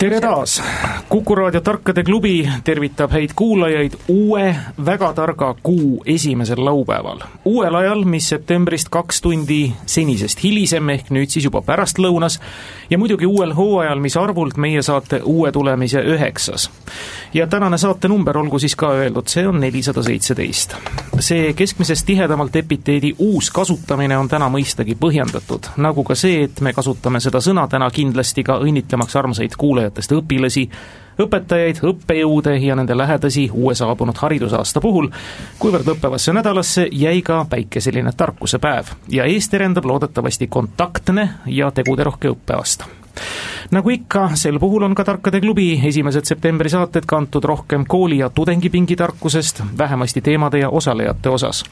tere taas! kuku raadio Tarkade klubi tervitab häid kuulajaid uue väga targa kuu esimesel laupäeval. uuel ajal, mis septembrist kaks tundi senisest hilisem, ehk nüüd siis juba pärastlõunas, ja muidugi uuel hooajal, mis arvult meie saate uue tulemise üheksas. ja tänane saatenumber, olgu siis ka öeldud, see on nelisada seitseteist. see keskmisest tihedamalt epiteedi uus kasutamine on täna mõistagi põhjendatud, nagu ka see, et me kasutame seda sõna täna kindlasti ka õnnitlemaks armsaid kuulajaid õpetajatest õpilasi, õpetajaid, õppejõude ja nende lähedasi uue saabunud haridusaasta puhul, kuivõrd õppevasse nädalasse jäi ka päikeseline tarkuse päev. Ja ees terendab loodetavasti kontaktne ja teguderohke õppeaasta nagu ikka, sel puhul on ka Tarkade klubi esimesed septembri saated kantud rohkem kooli- ja tudengipingi tarkusest, vähemasti teemade ja osalejate osas.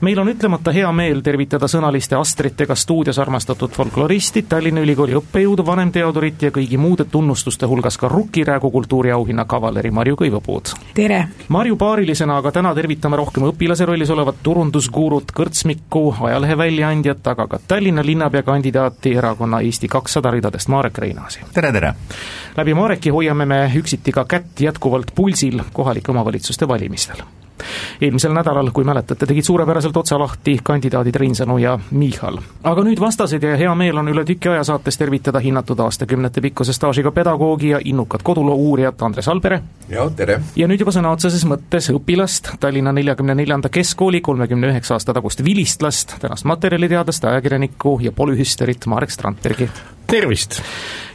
meil on ütlemata hea meel tervitada sõnaliste astritega stuudios armastatud folkloristi, Tallinna Ülikooli õppejõudu, vanemteadurit ja kõigi muude tunnustuste hulgas ka Rukkiräägu kultuuriauhinna kavaleri Marju Kõivapuud. tere! Marju paarilisena aga täna tervitame rohkem õpilase rollis olevat turundusguurut, kõrtsmikku, ajaleheväljaandjat, aga ka Tallinna linnapea kandidaati erakonna Eesti kakssada ridadest Marek Reinaasi tere, tere! läbi Mareki hoiame me üksiti ka kätt jätkuvalt pulsil kohalike omavalitsuste valimistel eelmisel nädalal, kui mäletate, tegid suurepäraselt otsa lahti kandidaadid Reinsalu ja Michal. aga nüüd vastased ja hea meel on üle tüki aja saates tervitada hinnatud aastakümnete pikkuse staažiga pedagoogi ja innukat koduloo uurijat Andres Albere. ja tere! ja nüüd juba sõna otseses mõttes õpilast, Tallinna neljakümne neljanda keskkooli kolmekümne üheksa aasta tagust vilistlast, tänast materjaliteadlast, ajakirjanikku ja polühüsterit Marek Strandbergi tervist!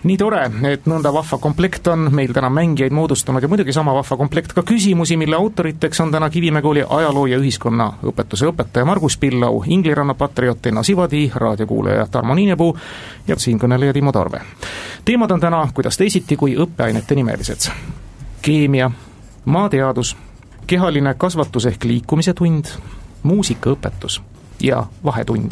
nii tore, et nõnda vahva komplekt on meil täna mängijaid moodustanud ja muidugi sama vahva komplekt ka küsimusi, mille autoriteks on täna Kivimäe kooli ajaloo- ja ühiskonnaõpetuse õpetaja Margus Pillau, Ingliranna patrioot Enno Sivadi, raadiokuulaja Tarmo Niinepuu ja siinkõneleja Timo Tarve. teemad on täna, kuidas teisiti, kui õppeainete nimelised. keemia, maateadus, kehaline kasvatus ehk liikumise tund, muusikaõpetus ja vahetund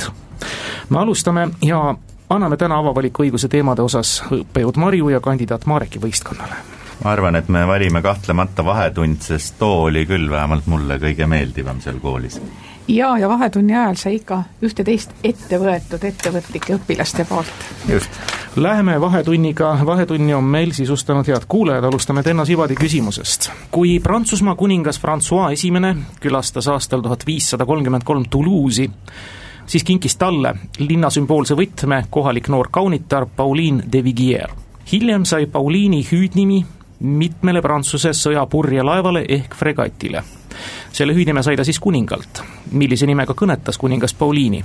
me alustame ja anname täna avavaliku õiguse teemade osas õppejõud Marju ja kandidaat Mareki võistkonnale. Ma arvan, et me valime kahtlemata Vahetund, sest too oli küll vähemalt mulle kõige meeldivam seal koolis. jaa, ja Vahetunni ajal sai ikka ühte-teist ette võetud ettevõtlike õpilaste poolt. just. Läheme Vahetunniga, Vahetunni on meil sisustanud head kuulajad, alustame Tenno Sivadi küsimusest. kui Prantsusmaa kuningas Francois Esimene külastas aastal tuhat viissada kolmkümmend kolm Toulouse'i, siis kinkis talle linna sümboolse võtme kohalik noor kaunitar Pauline de Vigier. hiljem sai Pauliini hüüdnimi mitmele Prantsuse sõjapurjelaevale ehk fregatile. selle hüüdnime sai ta siis kuningalt, millise nimega kõnetas kuningas Pauliini.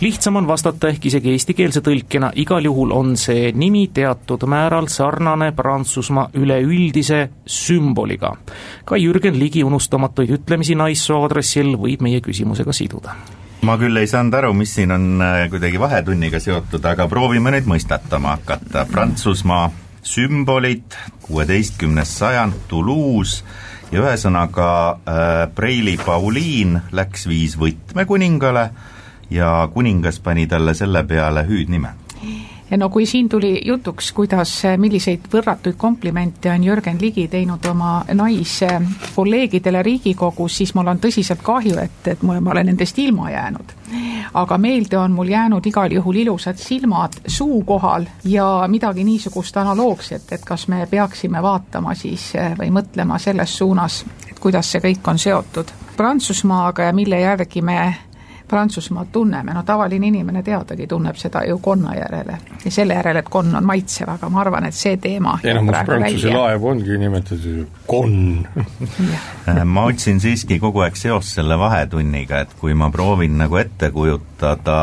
lihtsam on vastata ehk isegi eestikeelse tõlkena, igal juhul on see nimi teatud määral sarnane Prantsusmaa üleüldise sümboliga. ka Jürgen Ligi unustamatuid ütlemisi naissoo aadressil võib meie küsimusega siduda ma küll ei saanud aru, mis siin on äh, kuidagi vahetunniga seotud, aga proovime nüüd mõistatama hakata. Prantsusmaa sümbolid, kuueteistkümnes sajand, Toulouse. Ja ühesõnaga äh, Preili Pauliin läks viis võtmekuningale ja kuningas pani talle selle peale hüüdnime no kui siin tuli jutuks, kuidas, milliseid võrratuid komplimente on Jürgen Ligi teinud oma naiskolleegidele Riigikogus, siis mul on tõsiselt kahju, et, et ma olen nendest ilma jäänud. aga meelde on mul jäänud igal juhul ilusad silmad suu kohal ja midagi niisugust analoogset, et kas me peaksime vaatama siis või mõtlema selles suunas, et kuidas see kõik on seotud Prantsusmaaga ja mille järgi me Prantsusmaad tunneme, no tavaline inimene teadagi tunneb seda ju konna järele. Ja selle järele, et konn on maitsev, aga ma arvan, et see teema enamus Prantsuse välja. laevu ongi nimetatud ju konn. Äh, ma otsin siiski kogu aeg seost selle vahetunniga, et kui ma proovin nagu ette kujutada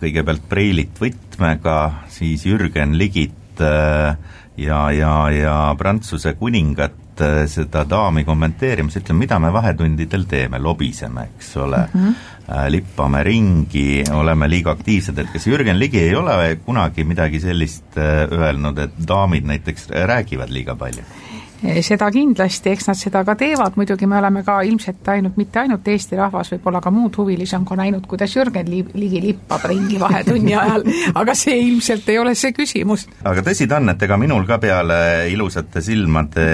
kõigepealt Preilit võtmega, siis Jürgen Ligit äh, ja, ja, ja Prantsuse kuningat, äh, seda daami kommenteerimas, ütleme, mida me vahetundidel teeme, lobiseme, eks ole. Mm, -hmm lippame ringi, oleme liiga aktiivsed, et kas Jürgen Ligi ei ole kunagi midagi sellist äh, öelnud, et daamid näiteks räägivad liiga palju? Seda kindlasti, eks nad seda ka teevad, muidugi me oleme ka ilmselt ainult, mitte ainult Eesti rahvas, võib-olla ka muud huvilised on ka näinud, kuidas Jürgen Ligi lippab ringi vahetunni ajal, aga see ilmselt ei ole see küsimus. aga tõsi ta on, et ega minul ka peale ilusate silmade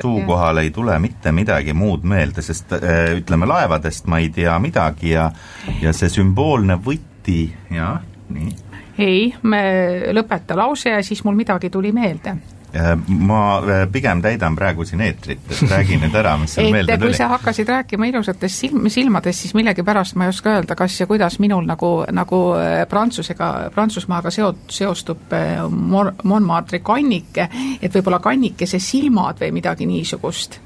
suu kohal ei tule mitte midagi muud meelde, sest äh, ütleme, laevadest ma ei tea midagi ja ja see sümboolne võti, jah, nii. Ei, me lõpeta lause ja siis mul midagi tuli meelde ma äh, pigem täidan praegu siin eetrit, et räägi nüüd ära, mis sul meelde tuli. kui sa hakkasid rääkima ilusatest silm, silmadest, siis millegipärast ma ei oska öelda, kas ja kuidas minul nagu, nagu äh, Prantsusega, Prantsusmaaga seo-, seostub Mon-, Montmartre'i kannike, et võib-olla kannikese silmad või midagi niisugust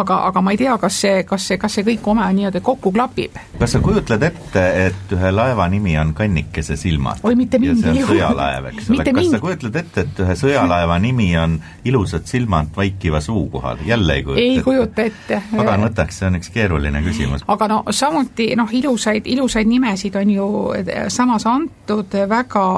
aga, aga ma ei tea, kas see, kas see, kas see kõik oma nii-öelda kokku klapib. kas sa kujutled ette, et ühe laeva nimi on Kannikese silmad? oi, mitte mingil juhul. sõjalaev, eks ole, kas mingi... sa kujutled ette, et ühe sõjalaeva nimi on ilusad silmad vaikiva suu kohal, jälle ei kujuta ei ette? kujuta ette. pagan võtaks, see on üks keeruline küsimus. aga no samuti noh, ilusaid, ilusaid nimesid on ju samas antud väga,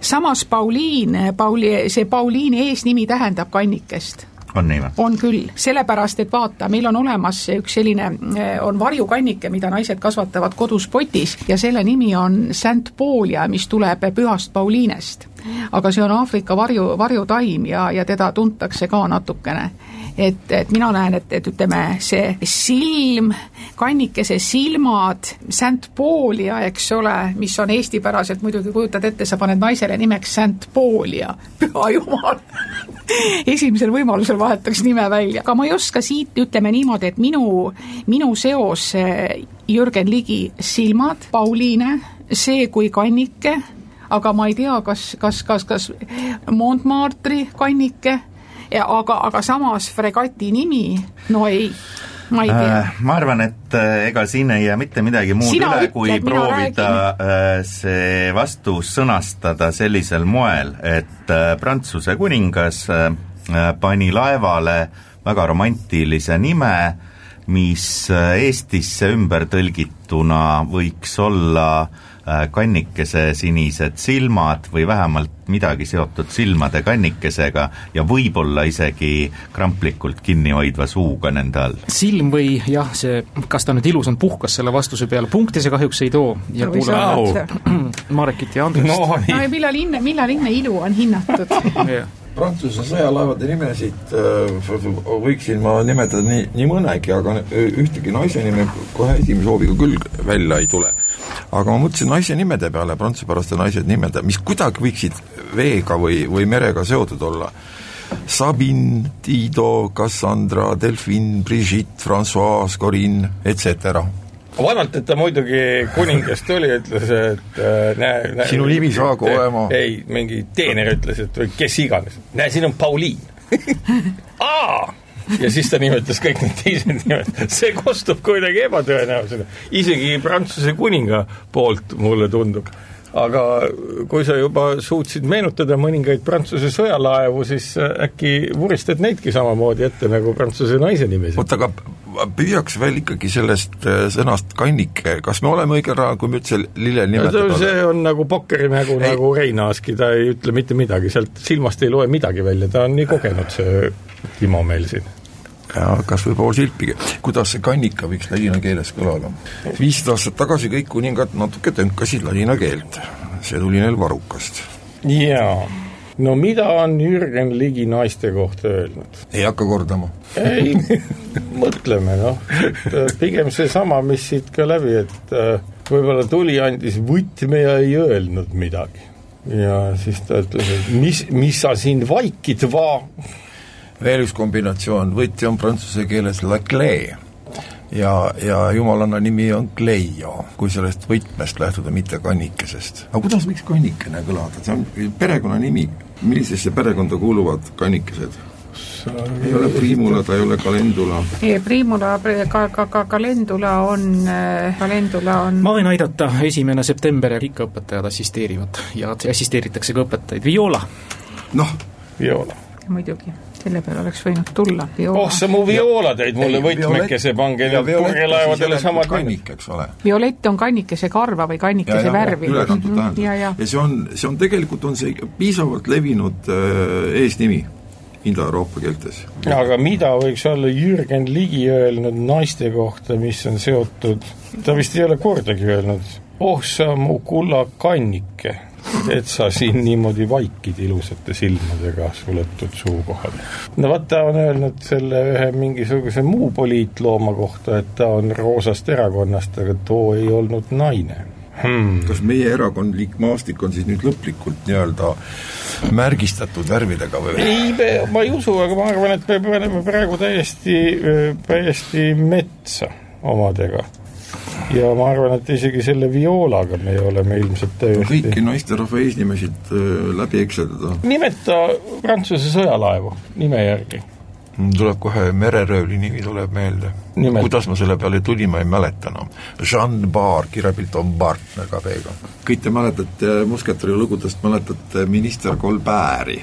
samas Pauliin, Pauli, see Pauliini eesnimi tähendab kannikest on nii või? on küll, sellepärast et vaata, meil on olemas üks selline, eh, on varjukannike, mida naised kasvatavad kodus potis ja selle nimi on St Paulia, mis tuleb pühast Pauliinest. aga see on Aafrika varju, varjutaim ja, ja teda tuntakse ka natukene et, et mina näen, et, et ütleme, see silm, kannikese silmad, St Paulia, eks ole, mis on eestipäraselt, muidugi kujutad ette, sa paned naisele nimeks St Paulia, püha jumal! Esimesel võimalusel vahetaks nime välja, aga ma ei oska siit, ütleme niimoodi, et minu, minu seos eh, Jürgen Ligi silmad, Pauliine, see kui kannike, aga ma ei tea, kas, kas, kas, kas Montmartre'i kannike aga, aga samas fregati nimi, no ei ma ei tea äh,. ma arvan, et äh, ega siin ei jää mitte midagi muud Sina üle, kui proovida äh, see vastus sõnastada sellisel moel, et äh, Prantsuse kuningas pani laevale väga romantilise nime, mis Eestisse ümber tõlgituna võiks olla Äh, kannikese sinised silmad või vähemalt midagi seotud silmade kannikesega ja võib-olla isegi kramplikult kinni hoidva suuga nende all. silm või jah, see, kas ta nüüd ilus on, puhkas selle vastuse peale, punkti see kahjuks ei too. Ja kuulame Marekit ja Andrest no,. no ja millal hinne, millal hinne ilu on hinnatud Prantsuse sõjalaevade nimesid äh, võiksin ma nimetada nii, nii mõnegi, aga ühtegi naise nime kohe esimese hooviga küll välja ei tule aga ma mõtlesin naise nimede peale, prantsuspäraste naise nimede, mis kuidagi võiksid veega või, või merega seotud olla. Sabine, Tiido, Cassandra, Delphine, Brigitte, Francois, Corinne, et cetera vaevalt, et ta muidugi kuningast tuli, ütles, et äh, näe, näe. Sinu nimi saagu olema ei, mingi teener ütles, et või kes iganes, näe, siin on Pauliin. Aa! Ja siis ta nimetas kõik need teised nimed, see kostub kuidagi ebatõenäolisena, isegi Prantsuse kuninga poolt, mulle tundub. Aga kui sa juba suutsid meenutada mõningaid Prantsuse sõjalaevu, siis äkki vuristad neidki samamoodi ette nagu Prantsuse naise nimesid? oota, aga püüaks veel ikkagi sellest äh, sõnast kannike, kas me oleme õigel rajal, kui me üldse lillel nimetame? see on nagu pokkerimägu nagu Reinaski, ta ei ütle mitte midagi, sealt silmast ei loe midagi välja, ta on nii kogenud, see Timo meil siin ja kas või pool silpigi. kuidas see kannika võiks ladina keeles kõlada? viissada aastat tagasi kõik kuningad natuke tönkasid ladina keelt, see tuli neil varrukast. jaa, no mida on Jürgen Ligi naiste kohta öelnud? ei hakka kordama. ei, mõtleme noh, et äh, pigem seesama, mis siit ka läbi, et äh, võib-olla tuli, andis võtme ja ei öelnud midagi. ja siis ta ütles, et mis, mis sa siin vaikid, va veel üks kombinatsioon, võti on prantsuse keeles la clé ja, ja jumalanna nimi on Cleio, kui sellest võtmest lähtuda, mitte kannikesest. aga kuidas võiks kannikene kõlada, see on perekonnanimi, millisesse perekonda kuuluvad kannikesed? ei ole Primula, ta ei ole Kalendula. Primula, ka, ka, ka Kalendula on, Kalendula on ma võin aidata, esimene september ja ikka õpetajad assisteerivad ja assisteeritakse ka õpetajaid, Viola. noh, Viola. muidugi selle peale oleks võinud tulla. oh sa mu Viola tõid mulle võtmekese, pange nüüd purjelaevadele samad kannik, eks ole. Violett on kannikese karva või kannikese ja, värvi. ülekantud tähendus. ja see on, see on tegelikult, on see piisavalt levinud äh, eesnimi Indoeuroopa keeltes. aga mida võiks olla Jürgen Ligi öelnud naiste kohta, mis on seotud, ta vist ei ole kordagi öelnud, oh sa mu kullakannike, et sa siin niimoodi vaikid ilusate silmadega suletud suukohal. no vot, ta on öelnud selle ühe mingisuguse muu poliitlooma kohta, et ta on roosast erakonnast, aga too ei olnud naine hmm.. kas meie erakondlik maastik on siis nüüd lõplikult nii-öelda märgistatud värvidega või? ei, ma ei usu, aga ma arvan, et me paneme praegu täiesti, täiesti metsa omadega. Ja ma arvan, et isegi selle vioolaga me oleme ilmselt täiesti kõiki naisterahva eesnimesid läbi ekseldada. nimeta Prantsuse sõjalaevu nime järgi mul tuleb kohe mereröövli nimi tuleb meelde. kuidas ma selle peale tulin, ma ei mäleta enam no.. Jean Bar, kirjapilt on Bart väga peega. kõik te mäletate Musketäri lugudest, mäletate minister Colbert'i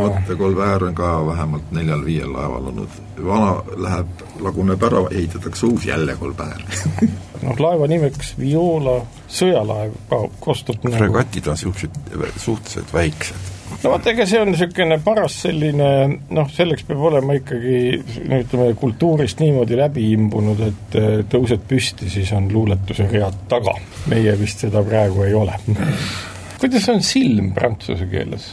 vot Colbert on ka vähemalt neljal-viiel laeval olnud, vana läheb, laguneb ära, ehitatakse uus jälle Colbert noh, laeva nimeks Viola sõjalaev ka kostub nagu fregatid on niisugused suhteliselt väiksed no vot, ega see on niisugune paras selline noh, selleks peab olema ikkagi ütleme, kultuurist niimoodi läbi imbunud, et äh, tõused püsti, siis on luuletuse read taga. meie vist seda praegu ei ole. kuidas on silm prantsuse keeles?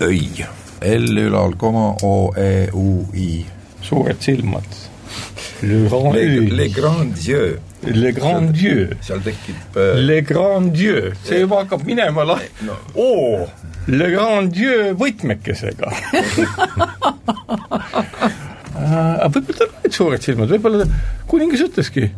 Öi, L ülal koma, O, E, U, I. suured silmad. Le grand le, le grand yeux Le Grand Dieu. seal tekib äh... Le Grand Dieu, see juba hakkab minema la- no., oo, Le Grand Dieu võtmekesega aga võib-olla tal olid suured silmad, võib-olla kuningas ütleski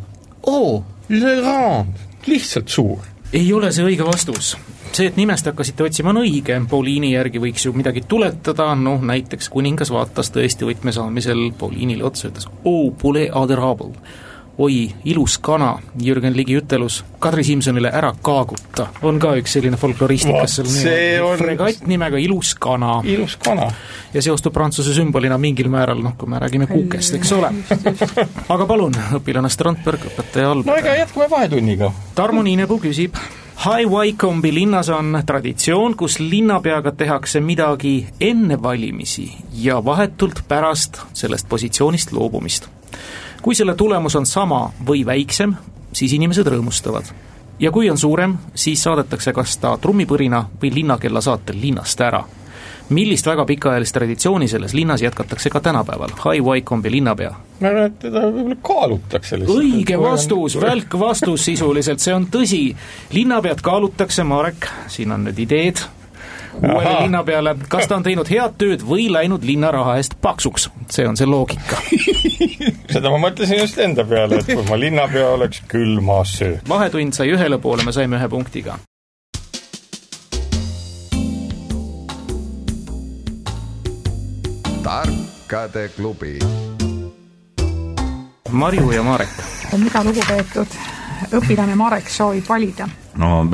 oo, Le Grand, lihtsalt suur. ei ole see õige vastus see, et nimest hakkasite otsima, on õige, Pauliini järgi võiks ju midagi tuletada, noh näiteks kuningas vaatas tõesti võtme saamisel Pauliinile otsa, ütles oh, poulet adorable oi, ilus kana, Jürgen Ligi ütelus Kadri Simsonile ära kaaguta, on ka üks selline folkloristikas seal see on fregatt nimega Ilus kana. ilus kana. ja seostub Prantsuse sümbolina mingil määral, noh, kui me räägime kukest, eks ole. aga palun, õpilane Strandberg, õpetaja Alber. no ega jätkame vahetunniga. Tarmo Niinepuu küsib, Wycombe linnas on traditsioon, kus linnapeaga tehakse midagi enne valimisi ja vahetult pärast sellest positsioonist loobumist kui selle tulemus on sama või väiksem, siis inimesed rõõmustavad. ja kui on suurem, siis saadetakse kas ta trummipõrina või linnakella saatel linnast ära. Millist väga pikaajalist traditsiooni selles linnas jätkatakse ka tänapäeval, High Wycombe'i linnapea? ma arvan, et teda võib-olla kaalutakse lihtsalt. õige vastus, välk vastus sisuliselt, see on tõsi. linnapead kaalutakse, Marek, siin on nüüd ideed uuele linnapeale, kas ta on teinud head tööd või läinud linna raha eest paksuks, see on see loogika seda ma mõtlesin just enda peale, et kui ma linnapea oleks, küll ma söön. vahetund sai ühele poole, me saime ühe punktiga. Tarkade klubi. Marju ja Marek. mida lugupeetud õpilane Marek soovib valida? no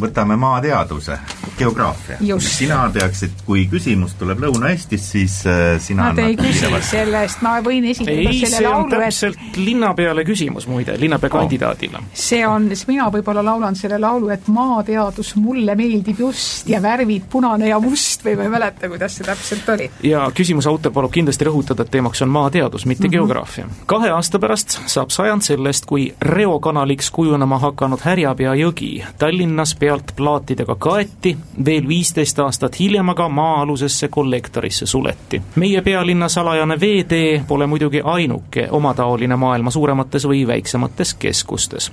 võtame maateaduse, geograafia. sina teaksid, kui küsimus tuleb Lõuna-Eestist, siis äh, sina Nad ei küsi selle eest, ma võin esitada ei, selle laulu, et täpselt linnapeale küsimus muide, linnapea oh. kandidaadile. see on, mina võib-olla laulan selle laulu, et maateadus mulle meeldib just ja värvid punane ja must või ma ei mäleta, kuidas see täpselt oli. ja küsimuse autor palub kindlasti rõhutada, et teemaks on maateadus, mitte mm -hmm. geograafia. kahe aasta pärast saab sajand sellest, kui reokanaliks kujunema hakanud Härjapea jõgi jõgi Tallinnas pealt plaatidega kaeti, veel viisteist aastat hiljem aga maa-alusesse kollektorisse suleti. meie pealinna salajane veetee pole muidugi ainuke omataoline maailma suuremates või väiksemates keskustes.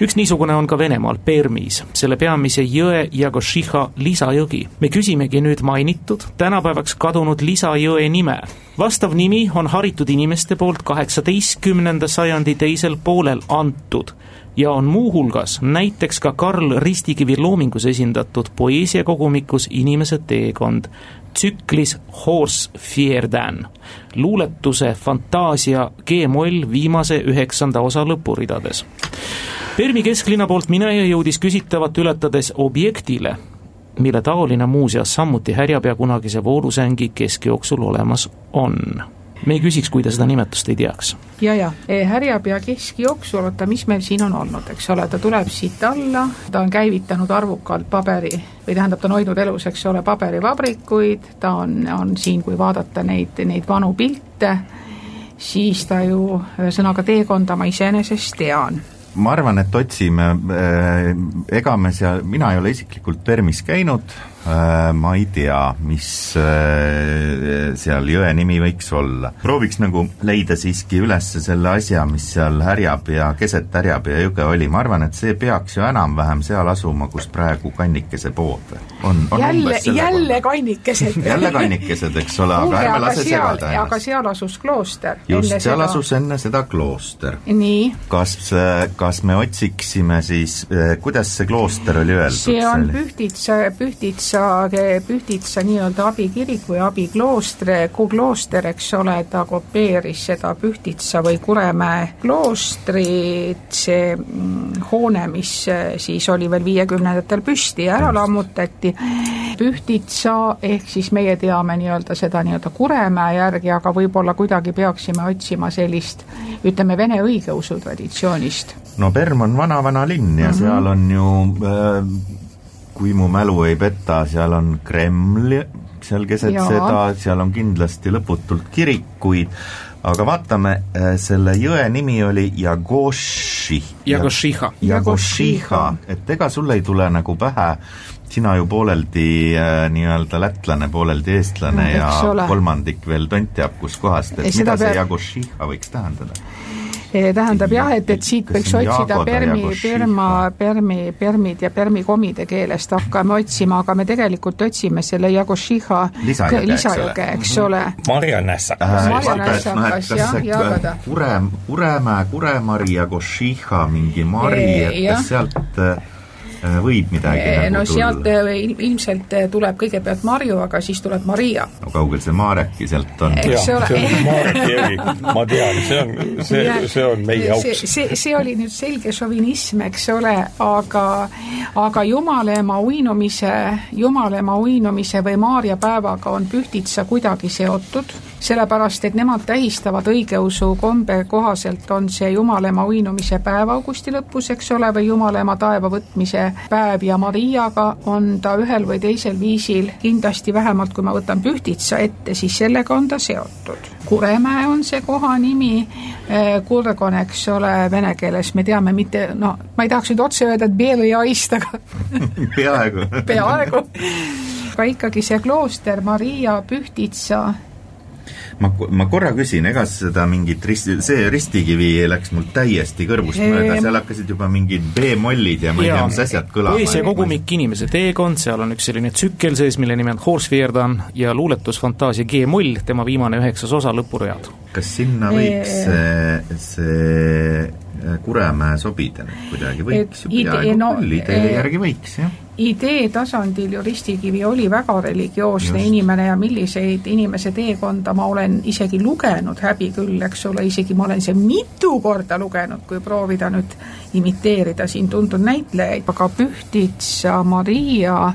üks niisugune on ka Venemaal, Permis, selle peamise jõe Jagošiha lisajõgi. me küsimegi nüüd mainitud, tänapäevaks kadunud lisajõe nime. Vastav nimi on haritud inimeste poolt kaheksateistkümnenda sajandi teisel poolel antud ja on muuhulgas näiteks ka Karl Ristikivi loomingus esindatud poeesiakogumikus Inimese teekond, tsüklis Horse Fierdan, luuletuse Fantaasia G-moll viimase üheksanda osa lõpuridades. Permi kesklinna poolt mineja jõudis küsitavat ületades objektile, mille taoline muuseas samuti härjapea kunagise voolusängi keskjooksul olemas on. me ei küsiks, kui te seda nimetust ei teaks. ja, ja. E, härjapea keskjooksul, oota, mis meil siin on olnud, eks ole, ta tuleb siit alla, ta on käivitanud arvukalt paberi või tähendab, ta on hoidnud elus, eks ole, paberivabrikuid, ta on, on siin, kui vaadata neid, neid vanu pilte, siis ta ju, ühesõnaga teekonda ma iseenesest tean ma arvan, et otsime, äh, ega me seal, mina ei ole isiklikult Permis käinud, ma ei tea, mis äh, seal jõe nimi võiks olla. prooviks nagu leida siiski üles selle asja, mis seal Härjapea, keset Härjapea jõge oli, ma arvan, et see peaks ju enam-vähem seal asuma, kus praegu Kannikese pood on, on jälle, jälle Kannikesed jälle Kannikesed, eks ole, aga ärme lase segada ennast. aga seal asus klooster. just, seal seda... asus enne seda klooster. kas kas me otsiksime siis, kuidas see klooster oli öeldud? see on Pühtitsa, Pühtitsa, Pühtitsa nii-öelda abikirik või abiklooster, klooster, eks ole, ta kopeeris seda Pühtitsa või Kuremäe kloostrit, see mm, hoone, mis eh, siis oli veel viiekümnendatel püsti ja ära lammutati, Pühtitsa, ehk siis meie teame nii-öelda seda nii-öelda Kuremäe järgi, aga võib-olla kuidagi peaksime otsima sellist ütleme, vene õigeusu traditsioonist. No Perm on vana-vana linn ja mm -hmm. seal on ju äh, kui mu mälu ei peta, seal on Kreml seal keset ja. seda, seal on kindlasti lõputult kirikuid, aga vaatame, äh, selle jõe nimi oli Jagoši. Jagošiha. Jagošiha, et ega sul ei tule nagu pähe, sina ju pooleldi äh, nii-öelda lätlane, pooleldi eestlane no, ja ole. kolmandik veel tont teab kuskohast, et ei, mida see peab... Jagošiha võiks tähendada? Tähendab jah, et, et siit võiks otsida Permi, Perma, Permi, Permid ja Permi komide keelest hakkame otsima, aga me tegelikult otsime selle Jagošiha lisajõge, eks mhm. ole. Marjanässakas. Marjanässakas, jah, jagada. Kure, Kuremäe, Kuremari, Jagošiha, mingi mari, et kas sealt Äh, võib midagi nagu no tulla? sealt äh, ilmselt äh, tuleb kõigepealt Marju, aga siis tuleb Maria. no kaugel see Mareki sealt on? see on Mareki jõgi, ma tean, see on, see, see on meie auks. see, see oli nüüd selge šovinism, eks ole, aga aga Jumalema uinumise, Jumalema uinumise või Maarja päevaga on Pühtitsa kuidagi seotud, sellepärast et nemad tähistavad õigeusu kombe kohaselt, on see Jumalema uinumise päev augusti lõpus, eks ole, või Jumalema taeva võtmise päev ja Mariaga on ta ühel või teisel viisil kindlasti vähemalt, kui ma võtan Pühtitsa ette, siis sellega on ta seotud. Kuremäe on see koha nimi, eh, Kurgon, eks ole, vene keeles me teame mitte, no ma ei tahaks nüüd otse öelda, et Bieljaist, aga peaaegu peaaegu aga ikkagi see klooster Maria Pühtitsa ma, ma korra küsin, ega seda mingit risti, see ristikivi läks mul täiesti kõrvust mööda, seal hakkasid juba mingid B-mollid ja ma ei tea, mis asjad kõlama. poesia kogumik Inimese teekond, seal on üks selline tsükkel sees, mille nimi on Horsfjärdan ja luuletusfantaasia G-moll, tema viimane üheksas osa, lõpuread. kas sinna võiks see, see Kuremäe sobida nüüd kuidagi, võiks ju peaaegu no, küll, idee järgi võiks, jah idee tasandil ju Ristikivi oli väga religioosne Just. inimene ja milliseid inimese teekonda ma olen isegi lugenud, häbi küll, eks ole, isegi ma olen see mitu korda lugenud, kui proovida nüüd imiteerida siin tuntud näitlejaid, aga Pühtitsa, Maria,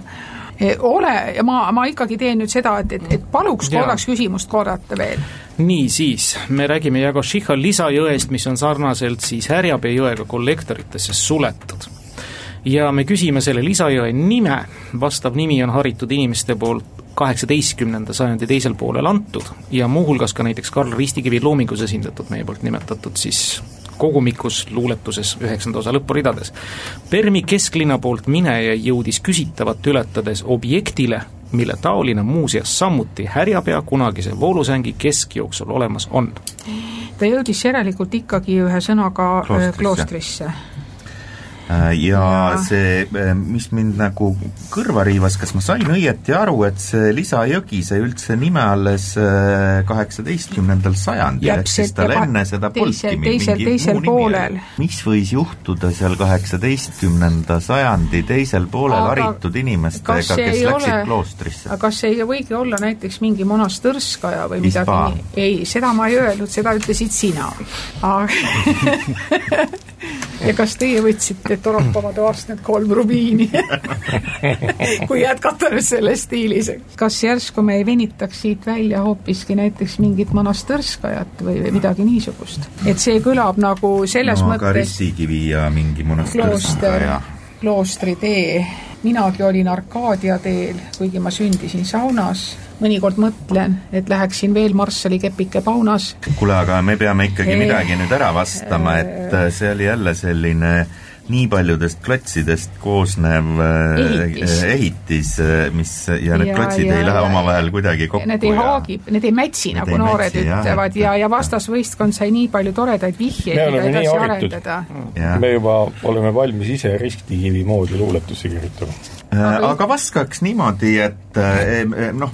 eh, ole, ja ma, ma ikkagi teen nüüd seda, et, et, et paluks korraks küsimust korrata veel. nii, siis me räägime Jagošiha lisajõest, mis on sarnaselt siis Härjapea jõega kollektoritesse suletud ja me küsime selle lisajõe nime, vastav nimi on haritud inimeste poolt kaheksateistkümnenda sajandi teisel poolel antud ja muuhulgas ka näiteks Karl Ristikivi loomingus esindatud, meie poolt nimetatud siis kogumikus, luuletuses üheksanda osa lõpuridades. Permi kesklinna poolt mineja jõudis küsitavat ületades objektile, mille taoline muuseas samuti härjapea kunagise voolusängi keskjooksul olemas on. ta jõudis järelikult ikkagi ühe sõnaga kloostrisse, kloostrisse Äh, ja, ja see, äh, mis mind nagu kõrva riivas, kas ma sain õieti aru, et see lisajõgi sai üldse nime alles äh, kaheksateistkümnendal sajandil, ehk siis tal enne seda polnudki teisel, teisel poolel. mis võis juhtuda seal kaheksateistkümnenda sajandi teisel poolel aga haritud inimestega, kes läksid ole, kloostrisse? aga kas see ei võigi olla näiteks mingi monastõrskaja või midagi ei, seda ma ei öelnud, seda ütlesid sina. aga ja kas teie võtsite Toropova toast need kolm rubiini kui jätkata nüüd selles stiilis. kas järsku me ei venitaks siit välja hoopiski näiteks mingit Monastõrskajat või, või midagi niisugust? et see kõlab nagu selles no, mõttes Ristikivi ja mingi Monastõrskaja, kloostri tee. minagi olin Arkaadia teel, kuigi ma sündisin saunas. Mõnikord mõtlen, et läheksin veel Marssali kepike paunas. kuule, aga me peame ikkagi midagi nüüd ära vastama, et äh, see oli jälle selline nii paljudest klotsidest koosnev äh, Ehitis. ehitis, äh, mis ja need Ja- klotsid ja- ei lähe omavahel kuidagi kokku Need ei ja haagi, need ei mätsi, nagu ei noored mätsi, ütlevad ja, ja vastasvõistkond sai nii palju toredaid vihjeid, Me mida edasi arendada. me juba oleme valmis ise ristikivi moodi luuletusi kirjutama. Äh, aga vastaks niimoodi, et äh, noh,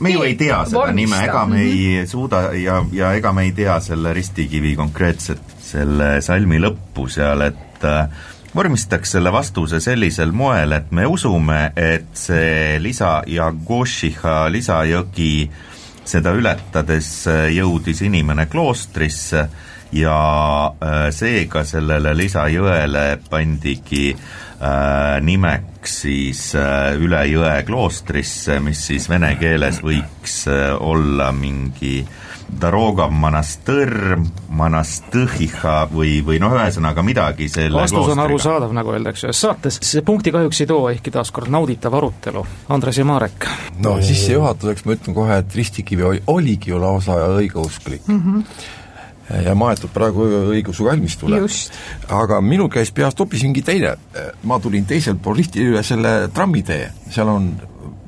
me ju ei tea seda Vormista. nime, ega me ei suuda ja, ja ega me ei tea selle ristikivi konkreetset, selle salmi lõppu seal, et äh, vormistaks selle vastuse sellisel moel, et me usume, et see lisa ja Gošiha lisajõgi, seda ületades jõudis inimene kloostrisse ja äh, seega sellele lisajõele pandigi äh, nimeks siis äh, üle jõe kloostrisse, mis siis vene keeles võiks äh, olla mingi Daroga Monastõr, Monastõhiha või, või noh, ühesõnaga midagi selle vastus on kloostriga. arusaadav, nagu öeldakse ühes saates, see punkti kahjuks ei too, ehkki taaskord nauditav arutelu. Andres ja Marek. no sissejuhatuseks ma ütlen kohe, et Ristikivi oli, oligi ju lausa õigeusklik mm. -hmm. Ja maetud praegu õigeusu kalmistule aga minul käis peast hoopis mingi teine, ma tulin teiselt pool Risti üle selle trammitee, seal on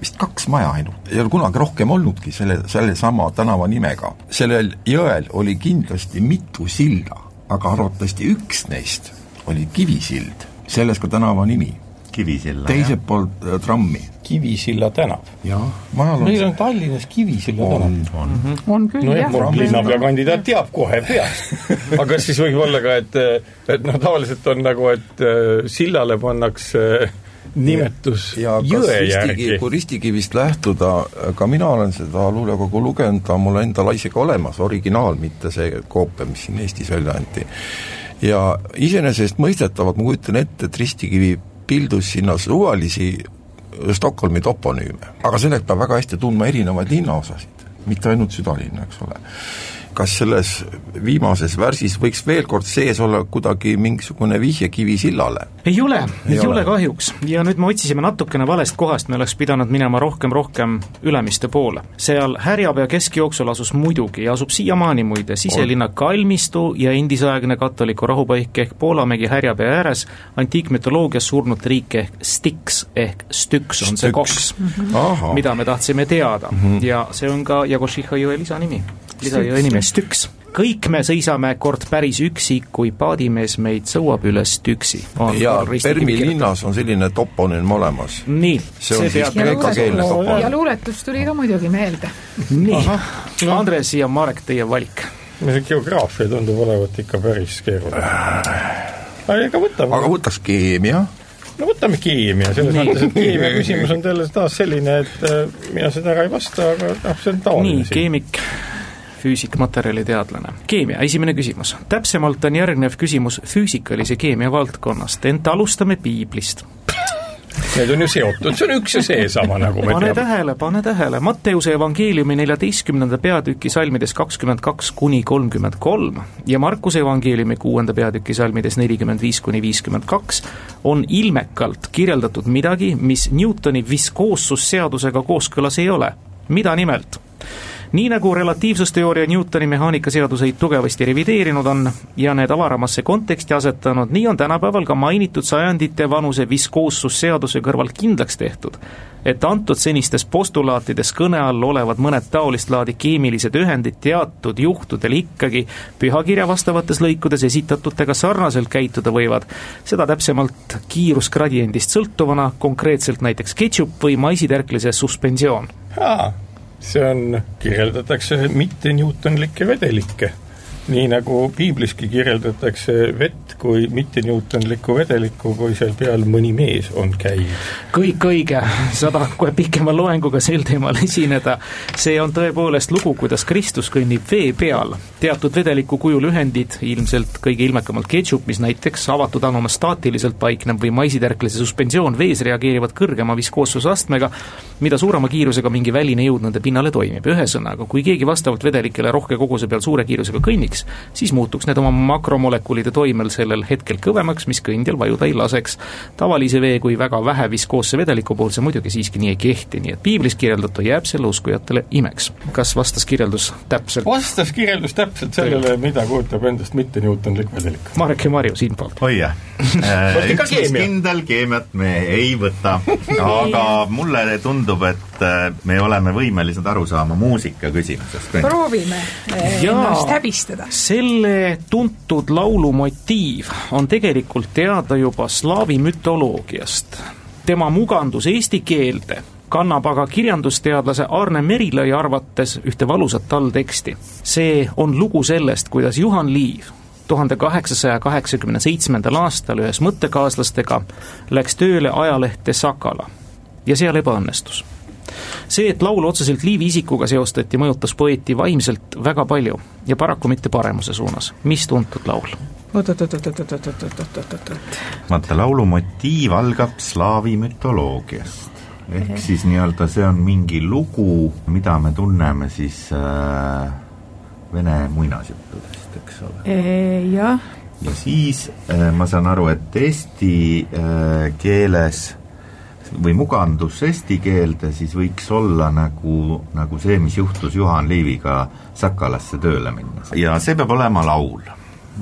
vist kaks maja ainult, ei ole kunagi rohkem olnudki selle, sellesama tänava nimega. sellel jõel oli kindlasti mitu silda, aga arvatavasti üks neist oli Kivisild, sellest ka tänava nimi, Kivisilla. teiselt poolt äh, trammi. Kivisilla tänav. on meil on Tallinnas Kivisilla tänav. on, on küll nojah, jah mul linnapea kandidaat teab kohe peast. aga siis võib olla ka, et, et noh, tavaliselt on nagu, et äh, sillale pannakse nimetus ja kas jõe järgi. kui Ristikivist lähtuda, ka mina olen seda luulekogu lugenud, ta on mul endal isegi olemas, originaal, mitte see koopia, mis siin Eestis välja anti. ja iseenesestmõistetavalt ma kujutan ette, et Ristikivi pildus sinna suvalisi Stockholmi toponüüme, aga selleks peab väga hästi tundma erinevaid linnaosasid, mitte ainult südalinna, eks ole kas selles viimases värsis võiks veel kord sees olla kuidagi mingisugune vihje Kivisillale? ei ole, ei, ole, ole. kahjuks. Ja nüüd me otsisime natukene valest kohast, me oleks pidanud minema rohkem-rohkem Ülemiste poole. seal Härjapea keskjooksul asus muidugi ja asub siiamaani muide siselinna kalmistu ja endisaegne katoliku rahupaik ehk Poolamägi Härjapea ääres. Antiikmütoloogias surnud riik ehk Styx ehk Styx on see koks, mida me tahtsime teada. Mm -hmm. ja see on ka Jagošiha jõe lisanimi, lisajõe nimi Styx. kõik me seisame kord päris üksi, kui paadimees meid sõuab üles tüksi. ja Permi linnas on selline toponüüm olemas. nii, See on see siis peab ja luuletus, toponüüm. ja luuletus tuli ka muidugi meelde. nii, Andres ja Marek, teie valik. see geograafia tundub olevat ikka päris keeruline. aga võtame aga, võtaks keemia, no võtame keemia, selles Nii. mõttes, et keemia küsimus on jälle taas selline, et äh, mina seda ära ei vasta, aga noh, see on nii tavaline, keemik, füüsik, materjaliteadlane. keemia, esimene küsimus. täpsemalt on järgnev küsimus füüsikalise keemia valdkonnast, ent alustame piiblist. Need on ju seotud, see on üks ja seesama, nagu me pane teame. tähele, pane tähele, Matteuse evangeeliumi neljateistkümnenda peatüki salmides kakskümmend kaks kuni kolmkümmend kolm ja Markuse evangeeliumi kuuenda peatüki salmides nelikümmend viis kuni viiskümmend kaks on ilmekalt kirjeldatud midagi, mis Newtoni viskoossusseadusega kooskõlas ei ole. mida nimelt? Nii nagu relatiivsusteooria Newtoni mehaanikaseaduseid tugevasti revideerinud on ja need avaramasse konteksti asetanud, nii on tänapäeval ka mainitud sajandite vanuse viskoossusseaduse kõrval kindlaks tehtud, et antud senistes postulaatides kõne all olevad mõned taolist laadi keemilised ühendid teatud juhtudel ikkagi pühakirja vastavates lõikudes esitatutega sarnaselt käituda võivad, seda täpsemalt kiirusgradiendist sõltuvana, konkreetselt näiteks ketšup või maisitärklise suspensioon see on, kirjeldatakse mitte Newtonlikke vedelikke nii nagu piibliski kirjeldatakse vett kui mittenewtonlikku vedelikku, kui seal peal mõni mees on käinud. kõik õige, saad kohe pikema loenguga sel teemal esineda. see on tõepoolest lugu, kuidas Kristus kõnnib vee peal. teatud vedeliku kujul ühendid, ilmselt kõige ilmekamalt ketšup, mis näiteks avatud anuma staatiliselt paikneb, või maisitärklase suspensioon vees reageerivad kõrgema viskoossusastmega, mida suurema kiirusega mingi väline jõud nende pinnale toimib. ühesõnaga, kui keegi vastavalt vedelikele rohke koguse peal suure kiirusega kõnniks, siis muutuks need oma makromolekulide toimel sellel hetkel kõvemaks, mis kõndjal vajuda ei laseks. tavalise vee kui väga vähe viskoosse vedeliku puhul see muidugi siiski nii ei kehti, nii et piiblis kirjeldatu jääb selle uskujatele imeks. kas vastas kirjeldus täpselt? vastas kirjeldus täpselt sellele, mida kujutab endast mittenewtonlik vedelik. Marek ja Marju siinpoolt. oi jah üks kindel keemiat me ei võta, aga mulle tundub, et äh, me oleme võimelised aru saama muusika küsimusest. proovime äh, ennast häbistada. Selle tuntud laulu motiiv on tegelikult teada juba slaavi mütoloogiast. tema mugandus eesti keelde kannab aga kirjandusteadlase Arne Merilõi arvates ühte valusat allteksti. see on lugu sellest, kuidas Juhan Liiv tuhande kaheksasaja kaheksakümne seitsmendal aastal ühes mõttekaaslastega läks tööle ajalehte Sakala ja seal ebaõnnestus. See, et laul otseselt Liivi isikuga seostati, mõjutas poeeti vaimselt väga palju ja paraku mitte paremuse suunas. mis tuntud laul? oot-oot-oot-oot-oot-oot-oot-oot-oot. vaata, laulu motiiv algab slaavi mütoloogiast. ehk siis nii-öelda see on mingi lugu, mida me tunneme siis äh, vene muinasjuttudest, eks ole. jah. ja siis äh, ma saan aru, et eesti äh, keeles või mugandus eesti keelde siis võiks olla nagu, nagu see, mis juhtus Juhan Liiviga Sakalasse tööle minnes. ja see peab olema laul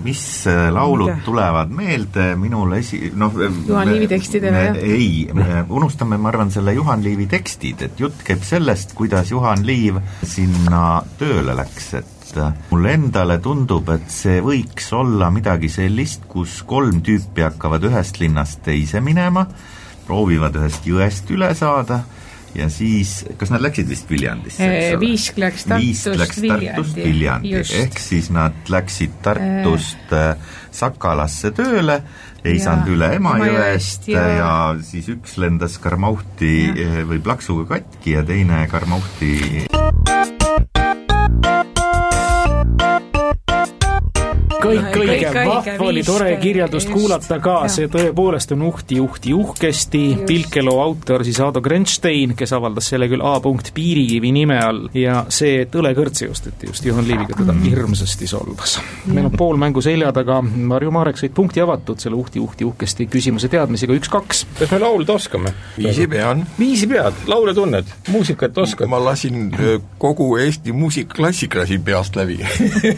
mis äh, laulud Mida? tulevad meelde, minul esi-, noh Juhan Liivi tekstidele, jah? ei, unustame, ma arvan, selle Juhan Liivi tekstid, et jutt käib sellest, kuidas Juhan Liiv sinna tööle läks, et äh, mulle endale tundub, et see võiks olla midagi sellist, kus kolm tüüpi hakkavad ühest linnast teise minema, proovivad ühest jõest üle saada ja siis, kas nad läksid vist Viljandisse, eks ole? Viisk läks Tartust Viisk läks Tartust Viljandi, ehk siis nad läksid Tartust äh, Sakalasse tööle, ei ja, saanud üle Emajõest ja... ja siis üks lendas Karmauhti ja. või plaksuga katki ja teine Karmauhti kõik õige, vahva oli tore kirjeldust just, kuulata ka, see tõepoolest on uhti, uhti, uhkesti, Pilkeloo autor siis Aado Grenstein, kes avaldas selle küll A punkt Piirikivi nime all. Ja see, et õlekõrts seostati just Juhan Liiviga, teda mm. hirmsasti solvas. meil on pool mängu selja taga, Marju Marek said punkti avatud selle uhti, uhti, uhkesti küsimuse teadmisega. Üks-kaks. kas me laulda oskame? viisi pean. viisi pead, laule tunned, muusikat oskad? ma lasin kogu Eesti muusikklassika lasin peast läbi.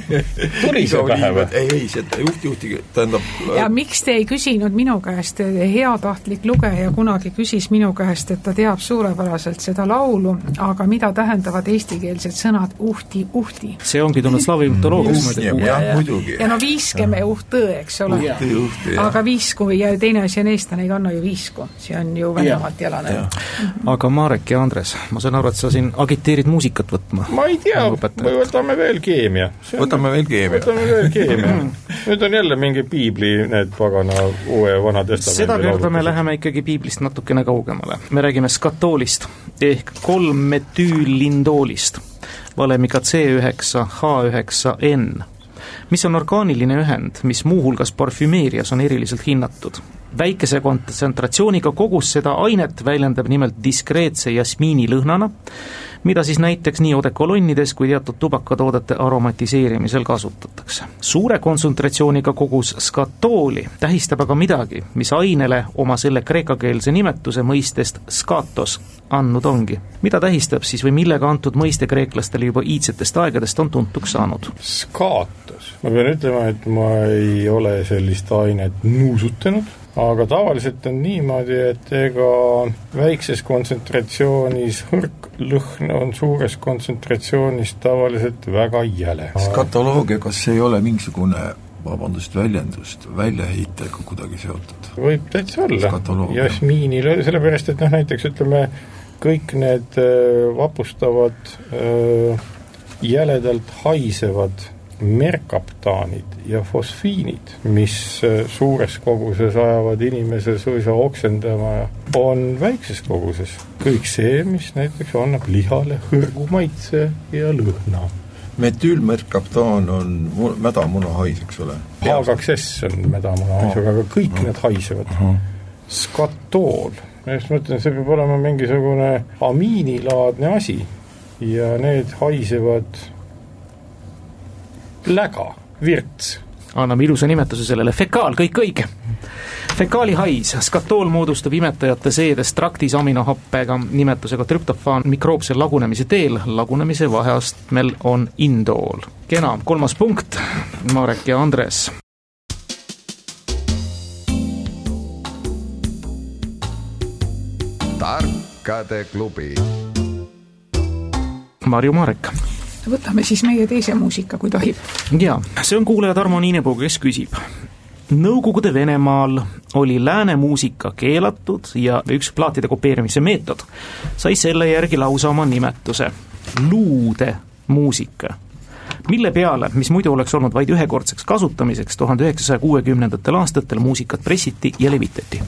Tuli see pähe või? Ei, ei, see juht-juhti, tähendab ja miks te ei küsinud minu käest, heatahtlik lugeja kunagi küsis minu käest, et ta teab suurepäraselt seda laulu, aga mida tähendavad eestikeelsed sõnad uhti, uhti? see ongi tulnud slaavi mütoloogiast muidugi. jah, muidugi. ja no viiskeme uhtõ, eks ole. aga viisku ja teine asi on eestlane ei kanna ju viisku, see on ju Venemaalt jalane. aga Marek ja Andres, ma saan aru, et sa siin agiteerid muusikat võtma? ma ei tea, või võtame veel keemia. võtame veel keemia. võtame veel keemia nüüd on jälle mingi piibli need pagana uue ja vana testamendi sedakorda me läheme ikkagi piiblist natukene kaugemale. me räägime skatoolist ehk kolmmetüüllindoolist, valemiga C9H9N, mis on orgaaniline ühend, mis muuhulgas parfümeerias on eriliselt hinnatud väikese kontsentratsiooniga kogus seda ainet väljendab nimelt diskreetse jasmiini lõhnana, mida siis näiteks nii odekolonnides kui teatud tubakatoodete aromatiseerimisel kasutatakse. suure kontsentratsiooniga kogus skatooli tähistab aga midagi, mis ainele oma selle kreekakeelse nimetuse mõistest skatos andnud ongi. mida tähistab siis või millega antud mõiste kreeklastele juba iidsetest aegadest on tuntuks saanud? skaatos, ma pean ütlema, et ma ei ole sellist ainet nuusutanud aga tavaliselt on niimoodi, et ega väikses kontsentratsioonis hõrk lõhn on suures kontsentratsioonis tavaliselt väga jäle. skatoloogia, kas see ei ole mingisugune vabandust väljendust, väljaheitega kuidagi seotud? võib täitsa olla, jasmiinil, sellepärast et noh, näiteks ütleme, kõik need äh, vapustavad äh, jäledalt haisevad merkaptaanid ja fosfiinid, mis äh, suures koguses ajavad inimese suisa oksendama on väikses koguses. Kõik see, mis näiteks annab lihale hõrgu maitse ja lõhna. Metüülmerkaptaan on mu-, mädamuna-hais, eks ole? H2S on mädamuna-haisuga, aga kõik need haisevad. skatool, ma just mõtlen, see peab olema mingisugune amiinilaadne asi. Ja need haisevad läga, virts. anname ilusa nimetuse sellele, fekaal, kõik õige. fekaalihais, skatool moodustub imetajate seedest traktis aminohappega nimetusega trüptofaan mikroobse lagunemise teel, lagunemise vaheastmel on indool. kena, kolmas punkt, Marek ja Andres. tarkade klubi. Marju Marek võtame siis meie teise muusika, kui tohib. jaa, see on kuulaja Tarmo Niinepuu, kes küsib. Nõukogude Venemaal oli lääne muusika keelatud ja üks plaatide kopeerimise meetod sai selle järgi lausa oma nimetuse, luude muusika mille peale, mis muidu oleks olnud vaid ühekordseks kasutamiseks, tuhande üheksasaja kuuekümnendatel aastatel muusikat pressiti ja levitati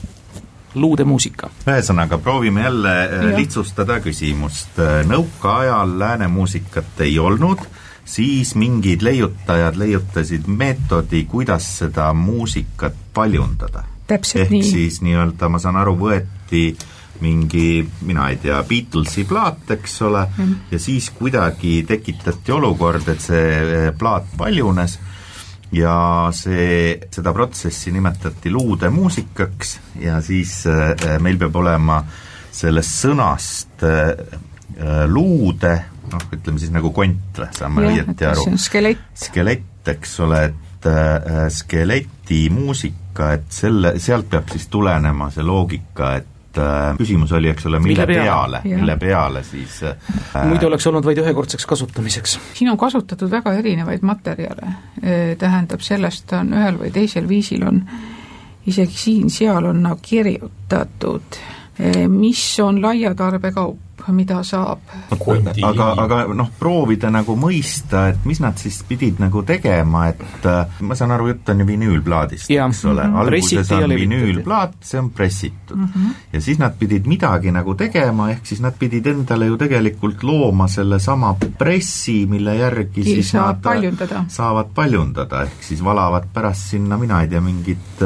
luudemuusika. ühesõnaga, proovime jälle äh, ja. lihtsustada küsimust. nõukaajal lääne muusikat ei olnud, siis mingid leiutajad leiutasid meetodi, kuidas seda muusikat paljundada. ehk nii. siis nii-öelda, ma saan aru, võeti mingi, mina ei tea, Beatlesi plaat, eks ole mm., ja siis kuidagi tekitati olukord, et see äh, plaat paljunes ja see, seda protsessi nimetati luudemuusikaks ja siis äh, meil peab olema sellest sõnast äh, äh, luude, noh, ütleme siis nagu kont või, saan ma õieti aru? skelett. skelett, eks ole, et äh, skeletimuusika, et selle, sealt peab siis tulenema see loogika, et et äh, küsimus oli, eks ole, mille, peale, peale, mille peale siis äh, muidu oleks olnud vaid ühekordseks kasutamiseks. siin on kasutatud väga erinevaid materjale, tähendab, sellest on ühel või teisel viisil on isegi siin-seal on nagu kirjutatud, mis on laia tarbekaup, mida saab. aga, aga noh, proovida nagu mõista, et mis nad siis pidid nagu tegema, et äh, ma saan aru, jutt on ju vinüülplaadist, eks ole mm, -hmm. alguses on vinüülplaat, see on pressitud mm. -hmm. ja siis nad pidid midagi nagu tegema, ehk siis nad pidid endale ju tegelikult looma sellesama pressi, mille järgi Ki siis saab nad paljundada. saavad paljundada, ehk siis valavad pärast sinna, mina ei tea, mingit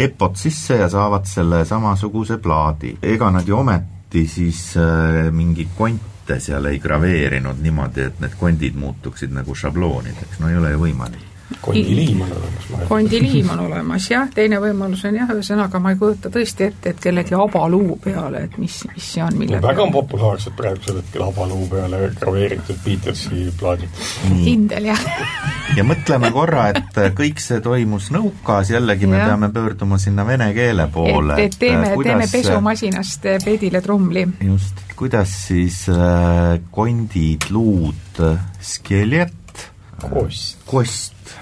EPO-t sisse ja saavad selle samasuguse plaadi. ega nad ju ometi siis äh, mingeid konte seal ei graveerinud niimoodi, et need kondid muutuksid nagu šabloonideks, no ei ole ju võimalik kondiliim on olemas. kondiliim on olemas jah, teine võimalus on jah, ühesõnaga ma ei kujuta tõesti ette, et kellegi abaluu peale, et mis, mis see on, mille no, väga on populaarsed praegusel hetkel abaluu peale graveeritud Beatlesi plaadid. kindel jah ja mõtleme korra, et kõik see toimus nõukas, jällegi me ja. peame pöörduma sinna vene keele poole. et, et teeme, teeme pesumasinast peedile trumli. just, kuidas siis äh, kondid, luud, skelet, kost, kost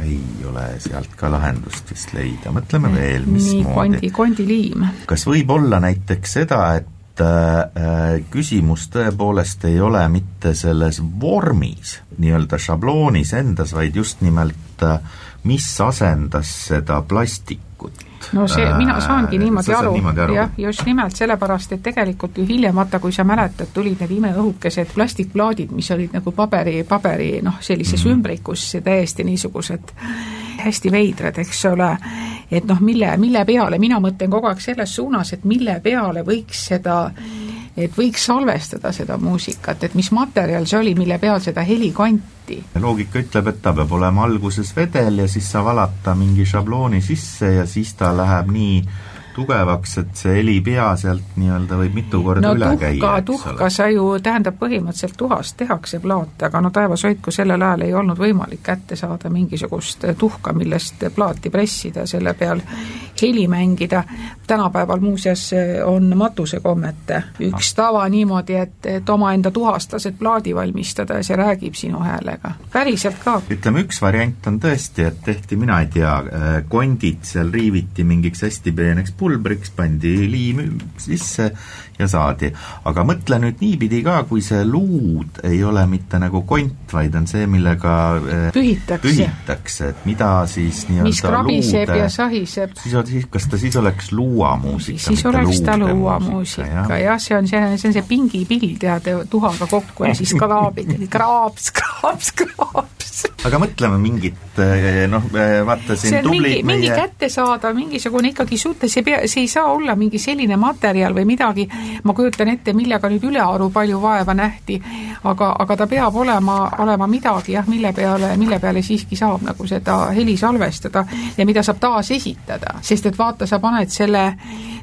ei ole sealt ka lahendust vist leida, mõtleme veel, mismoodi. kondi, kondiliim. kas võib olla näiteks seda, et äh, küsimus tõepoolest ei ole mitte selles vormis, nii-öelda šabloonis endas, vaid just nimelt äh, mis asendas seda plastikut no see, mina saangi niimoodi aru, aru., jah, just nimelt sellepärast, et tegelikult ju hiljem, vaata, kui sa mäletad, tulid need imeõhukesed plastikplaadid, mis olid nagu paberi, paberi noh, sellises mm. ümbrikus täiesti niisugused hästi veidrad, eks ole, et noh, mille, mille peale, mina mõtlen kogu aeg selles suunas, et mille peale võiks seda et võiks salvestada seda muusikat, et mis materjal see oli, mille peal seda heli kanti? loogika ütleb, et ta peab olema alguses vedel ja siis sa valad ta mingi šablooni sisse ja siis ta läheb nii tugevaks, et see helipea sealt nii-öelda võib mitu korda no, üle tuhka, käia, eks tuhka ole. sa ju, tähendab põhimõtteliselt tuhast tehakse plaate, aga no taevas hoidku, sellel ajal ei olnud võimalik kätte saada mingisugust tuhka, millest plaati pressida, selle peal heli mängida. tänapäeval muuseas on matusekommete üks tava niimoodi, et, et omaenda tuhastased plaadi valmistada ja see räägib sinu häälega. päriselt ka. ütleme, üks variant on tõesti, et tehti, mina ei tea, kondid seal riiviti mingiks hästi peeneks pulbriks, pandi liim sisse ja saadi. aga mõtle nüüd niipidi ka, kui see luud ei ole mitte nagu kont, vaid on see, millega eh, Pühitakse. pühitakse, et mida siis nii-öelda mis krabiseb luude- ja sahiseb. siis on siis, kas ta siis oleks luuamuusika, siis oleks ta luuamuusika jah ja,, see on see, see on see pingipill, tead, tuhaga kokku ja siis kraabid, kraaps, kraaps, kraaps. aga mõtleme mingit eh, noh, vaata see siin on mingi, tublid mingi meie kättesaadav, mingisugune ikkagi suhte, see pea, see ei saa olla mingi selline materjal või midagi, ma kujutan ette, millega nüüd ülearu palju vaeva nähti, aga, aga ta peab olema, olema midagi jah, mille peale, mille peale siiski saab nagu seda heli salvestada ja mida saab taasesitada, sest et vaata, sa paned selle,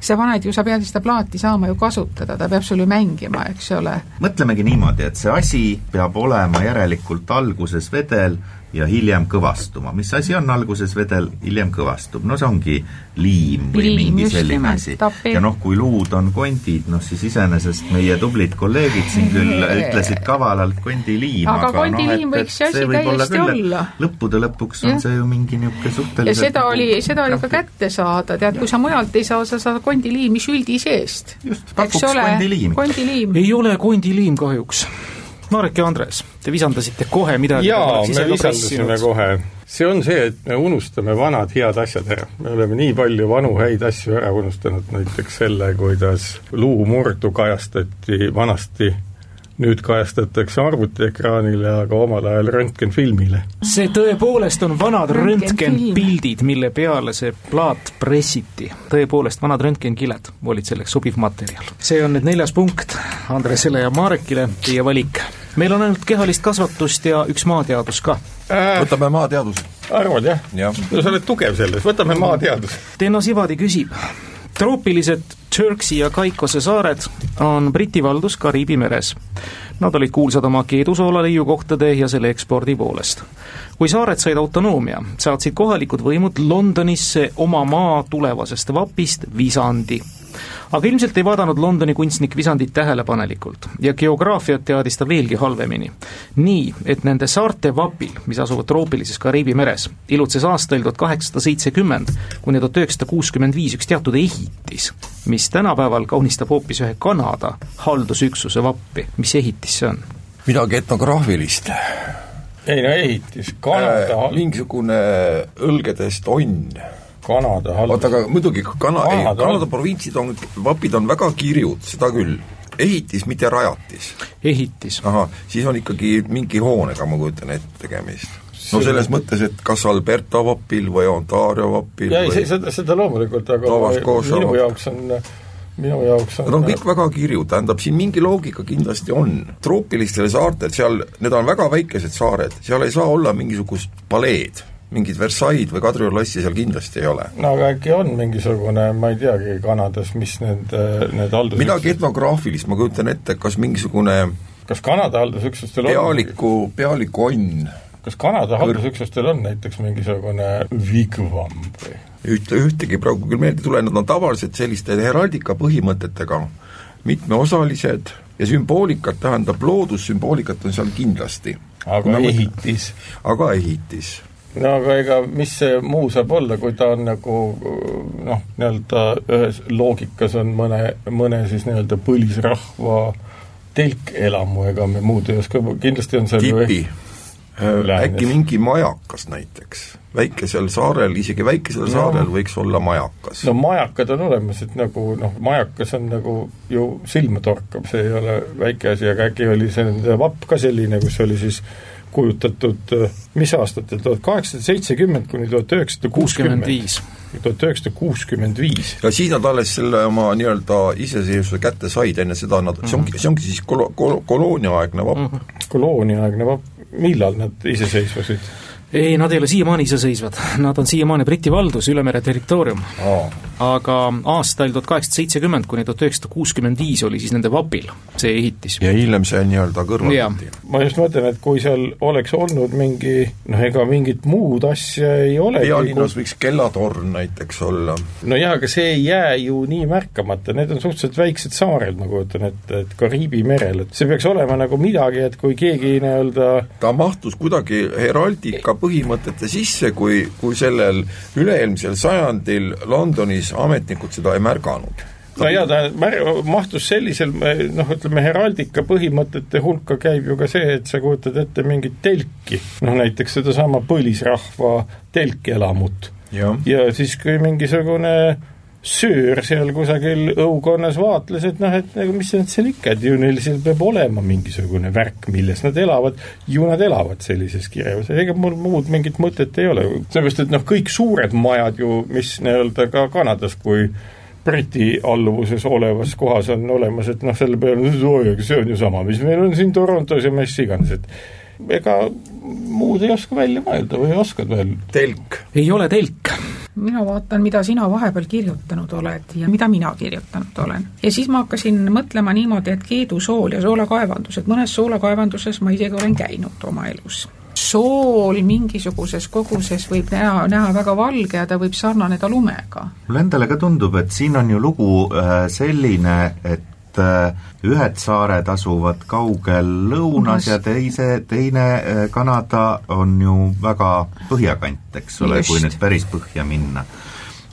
sa paned ju, sa pead seda plaati saama ju kasutada, ta peab sul ju mängima, eks ole. mõtlemegi niimoodi, et see asi peab olema järelikult alguses vedel ja hiljem kõvastuma. mis asi on alguses vedel, hiljem kõvastub? no see ongi liim või Liim, mingi selline asi. ja noh, kui luud on kondid, noh siis iseenesest meie tublid kolleegid siin küll ütlesid kavalalt kondiliim, Aga aga, kondiliim noh, et, et see võib olla täiesti küll, et olla. lõppude lõpuks on Jah. see ju mingi niisugune ja suhteliselt seda oli, seda oli ka kätte saada, tead, kui sa mujalt ei saa, sa saad kondiliimi šüldi seest. Just, pakuks kondiliimi. kondiliim. ei ole kondiliim kahjuks. Marek ja Andres, te visandasite kohe midagi. jaa, me visandusime kohe. see on see, et me unustame vanad head asjad ära. me oleme nii palju vanu häid asju ära unustanud, näiteks selle, kuidas luumurdu kajastati vanasti, nüüd kajastatakse arvutiekraanile, aga omal ajal röntgenfilmile. see tõepoolest on vanad röntgenpildid, mille peale see plaat pressiti. tõepoolest, vanad röntgenkiled olid selleks sobiv materjal. see on nüüd neljas punkt Andresele ja Marekile, teie valik. meil on ainult kehalist kasvatust ja üks maateadus ka. äh, võtame maateaduse. arvad jah Jah. no sa oled tugev selles, võtame maateaduse. Tenno Sivadi küsib, troopilised Turksi ja Kaikose saared on Briti valdus Kariibi meres. Nad olid kuulsad oma keedusoola leiukohtade ja selle ekspordi poolest. kui saared said autonoomia, saatsid kohalikud võimud Londonisse oma maa tulevasest vapist visandi aga ilmselt ei vaadanud Londoni kunstnik visandit tähelepanelikult ja geograafiat teadis ta veelgi halvemini. nii, et nende saarte vapil, mis asuvad troopilises Kariibi meres, ilutses aastail tuhat kaheksasada seitsekümmend kuni tuhat üheksasada kuuskümmend viis üks teatud ehitis, mis tänapäeval kaunistab hoopis ühe Kanada haldusüksuse vappi. mis ehitis see on? midagi etnograafilist. ei no ehitis, Kanada Äh, mingisugune õlgedest onn. Kanada oota, haldus- aga muidugi Kana-, ei, Kanada- Kanada provintsid on, vapid on väga kirjud, seda küll. ehitis, mitte rajatis. ehitis. ahah, siis on ikkagi mingi hoonega, ma kujutan ette, tegemist. no selles mõttes, et kas Alberta vapil või Ontario vapil ja ei, seda, seda loomulikult, aga Scotia minu jaoks on, minu jaoks on Nad on kõik väga kirjud, tähendab, siin mingi loogika kindlasti on. troopilistele saartel, seal, need on väga väikesed saared, seal ei saa olla mingisugust paleed, mingit Versailles või Kadrioru lossi seal kindlasti ei ole. no aga äkki on mingisugune, ma ei teagi, Kanadas, mis need, need haldus- midagi etnograafilist, ma kujutan ette, kas mingisugune kas Kanada haldusüksustel on pealiku, pealiku onn, kas Kanada haldusüksustel on näiteks mingisugune wigwam või? ühte, ühtegi praegu küll meelde ei tule, nad on tavaliselt selliste heraldika põhimõtetega, mitmeosalised ja sümboolikat, tähendab loodussümboolikat on seal kindlasti. aga Nagu- ehitis. aga ehitis. No aga ega mis see muu saab olla, kui ta on nagu noh, nii-öelda ühes loogikas on mõne, mõne siis nii-öelda põlisrahva telkelamu, ega me muud ei oska, kindlasti on seal tipi, Läänes. äkki mingi majakas näiteks, väikesel saarel, isegi väikesel No. saarel võiks olla majakas. no majakad on olemas, et nagu noh, majakas on nagu ju silma torkab, see ei ole väike asi, aga äkki oli see vapp ka selline, kus oli siis kujutatud äh, mis aastatel, tuhat kaheksasada seitsekümmend kuni tuhat üheksasada kuuskümmend viis. tuhat üheksasada kuuskümmend viis. ja siis nad alles selle oma nii-öelda iseseisvuse kätte said, enne seda nad, see ongi, see ongi siis kolo-, kolo-, kolooniaaegne vapp mm. -hmm. kolooniaaegne vapp, millal nad iseseisvasid? Ei, nad ei ole siiamaani iseseisvad, nad on siiamaani Briti valdus, üle mere territoorium. aga aastail tuhat kaheksasada seitsekümmend kuni tuhat üheksasada kuuskümmend viis oli siis nende vapil see ehitis. ja hiljem see nii-öelda Jaa. kõrvaldati. ma just mõtlen, et kui seal oleks olnud mingi noh, ega mingit muud asja ei olegi pealinnas võiks kellatorn näiteks olla. nojah, aga see ei jää ju nii märkamata, need on suhteliselt väiksed saared, ma kujutan ette, et Kariibi merel, et see peaks olema nagu midagi, et kui keegi nii-öelda ta mahtus kuidagi heraldika põhimõtete sisse, kui, kui sellel üle-eelmisel sajandil Londonis ametnikud seda ei märganud. No jaa, ta mär-, mahtus sellisel noh, ütleme heraldika põhimõtete hulka käib ju ka see, et sa kujutad ette mingit telki, noh näiteks sedasama põlisrahva telkelamut. ja siis, kui mingisugune söör seal kusagil õukonnas vaatles, et noh, et nagu mis nad seal ikka, et ju neil seal peab olema mingisugune värk, milles nad elavad, ju nad elavad sellises kirevuses, ega mul muud mingit mõtet ei ole, sellepärast et noh, kõik suured majad ju, mis nii-öelda ka Kanadas, kui Briti alluvuses olevas kohas on olemas, et noh, selle peale, oi, aga see on ju sama, mis meil on siin Torontos ja mis iganes, et ega muud ei oska välja mõelda või oskad veel? telk. ei ole telk mina vaatan, mida sina vahepeal kirjutanud oled ja mida mina kirjutanud olen. ja siis ma hakkasin mõtlema niimoodi, et keedusool ja soolakaevandused, mõnes soolakaevanduses ma isegi olen käinud oma elus sool mingisuguses koguses võib näha, näha väga valge ja ta võib sarnaneda lumega. mulle endale ka tundub, et siin on ju lugu äh, selline, et äh, ühed saared asuvad kaugel lõunas ja teise, teine äh, Kanada on ju väga põhjakant, eks ole, kui nüüd päris põhja minna.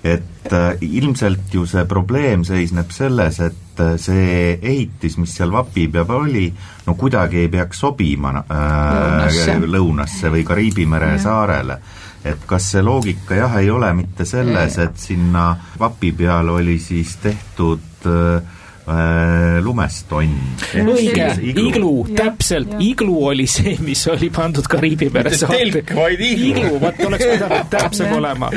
et äh, ilmselt ju see probleem seisneb selles, et see ehitis, mis seal vapi peal oli, no kuidagi ei peaks sobima äh, lõunasse. või Kariibi mere ja. saarele. Et kas see loogika jah, ei ole mitte selles, et sinna vapi peal oli siis tehtud Äh, Äh, lumest onn. õige, iglu, täpselt, iglu oli see, mis oli pandud Kariibi mere saarte. iglu, vot oleks pidanud täpsem olema.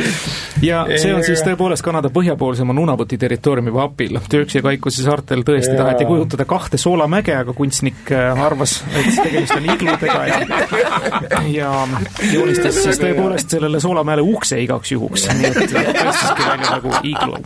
ja see on siis tõepoolest Kanada põhjapoolsema Nunavuti territooriumi vapil. Türksi ja Kaikusi saartel tõesti ja. taheti kujutada kahte soolamäge, aga kunstnik äh, arvas, et tegemist on igludega ja ja joonistas siis tõepoolest sellele soolamäele ukse igaks juhuks, nii et tõstaski välja nagu iglu.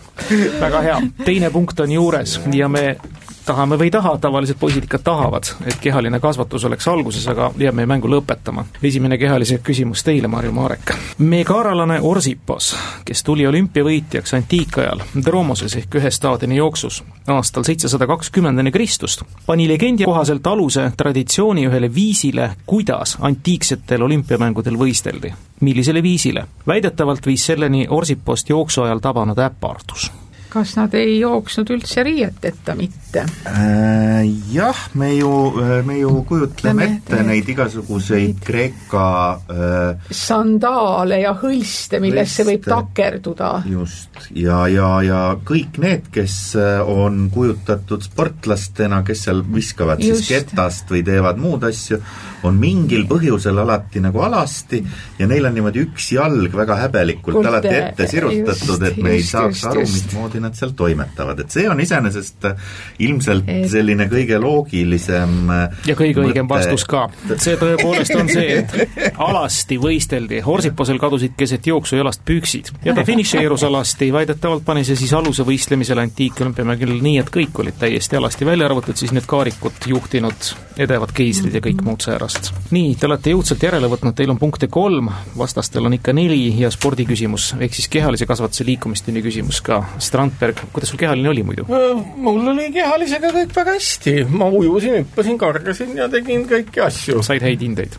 väga hea, teine punkt on juures ja me tahame või ei taha, tavaliselt poisid ikka tahavad, et kehaline kasvatus oleks alguses, aga jääme mängu lõpetama. esimene kehalise küsimus teile, Marju Marek. meegaaralane Orsipos, kes tuli olümpiavõitjaks antiikajal Dromoses ehk ühe staadioni jooksus aastal seitsesada kakskümmend enne Kristust, pani legendi kohaselt aluse traditsiooni ühele viisile, kuidas antiiksetel olümpiamängudel võisteldi. millisele viisile? väidetavalt viis selleni Orsipost jooksu ajal tabanud äpardus kas nad ei jooksnud üldse riieteta mitte äh,? Jah, me ju, äh, me ju kujutleme Läme, ette neid igasuguseid Kreeka äh, sandaale ja hõlste, millesse võib takerduda. just, ja, ja, ja kõik need, kes äh, on kujutatud sportlastena, kes seal viskavad just. siis ketast või teevad muud asju, on mingil põhjusel alati nagu alasti ja neil on niimoodi üks jalg väga häbelikult Kulte, alati ette sirutatud, et me just, ei saaks just, aru, mismoodi nad seal toimetavad, et see on iseenesest ilmselt et... selline kõige loogilisem äh, ja kõige õigem vastus ka. see tõepoolest on see, et alasti võisteldi, Horsiposel kadusid keset jooksu jalast püksid ja ta finišeerus alasti, väidetavalt pani see siis aluse võistlemisele antiikolümpiamängil nii, et kõik olid täiesti alasti, välja arvatud siis need kaarikut juhtinud edevad keisrid ja kõik muud säärast. nii, te olete jõudsalt järele võtnud, teil on punkte kolm, vastastel on ikka neli ja spordiküsimus, ehk siis kehalise kasvatuse liikumistunni küsimus ka. Strandberg, kuidas sul kehaline oli muidu? mul oli kehalisega kõik väga hästi, ma ujusin, hüppasin, kargasin ja tegin kõiki asju. said häid hindeid?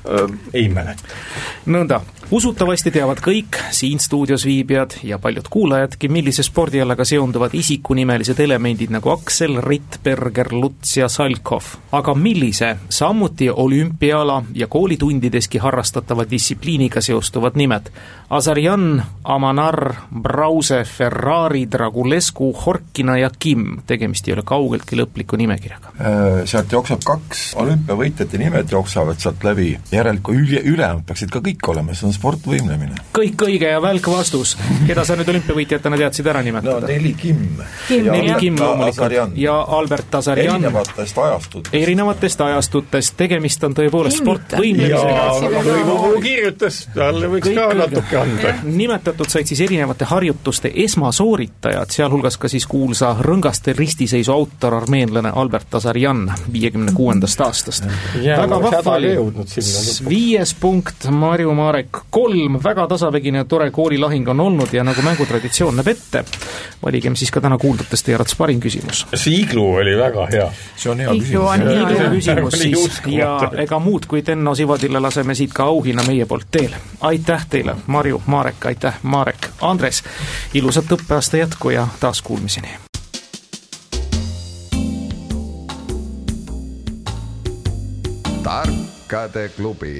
ei mäleta. nõnda, usutavasti teavad kõik siin stuudios viibijad ja paljud kuulajadki, millise spordialaga seonduvad isikunimelised elemendid nagu Aksel, Rittberger, Luts ja Salkov. aga millise, samuti olümpiaala ja koolitundideski harrastatava distsipliiniga seostuvad nimed Azarjan, Amanar, Brause, Ferrari, Dragulescu, Horkina ja Kim, tegemist ei ole kaugeltki lõpliku nimekirjaga. Äh, sealt jookseb kaks olümpiavõitjate nimed jooksevad sealt läbi, järelikult üle, ülejäänud peaksid ka kõik olema, see on sportvõimlemine. kõik õige ja välk vastus. keda sa nüüd olümpiavõitjatena teadsid ära nimetada? no Nelli Kim. Nelli Kim loomulikult ja Albert Azarjan. erinevatest ajastutest. erinevatest ajastutest, tegemist on tõepoolest sportvõimlemisega. Lõivu kirjutas, talle võiks ka natuke anda. nimetatud said siis erinevate harjutuste esmasooritajad, sealhulgas ka siis kuulsa rõngaste ristiseisu autor, armeenlane Albert Azarjan viiekümne kuuendast aastast. väga vahva oli. viies punkt, Marju Marek kolm, väga tasavägine ja tore koolilahing on olnud ja nagu mängutraditsioon näeb ette, valigem siis ka täna kuuldutest teie arvates parim küsimus. see iglu oli väga hea. see on hea Iglu on küsimus. hea, iglu jah. küsimus Oli siis ja ega muud kui Tenno Sivadile laseme siit ka auhinna meie poolt teele. aitäh teile, Marju, Marek, aitäh, Marek, Andres, ilusat õppeaasta jätku ja taas kuulmiseni! tarkade klubi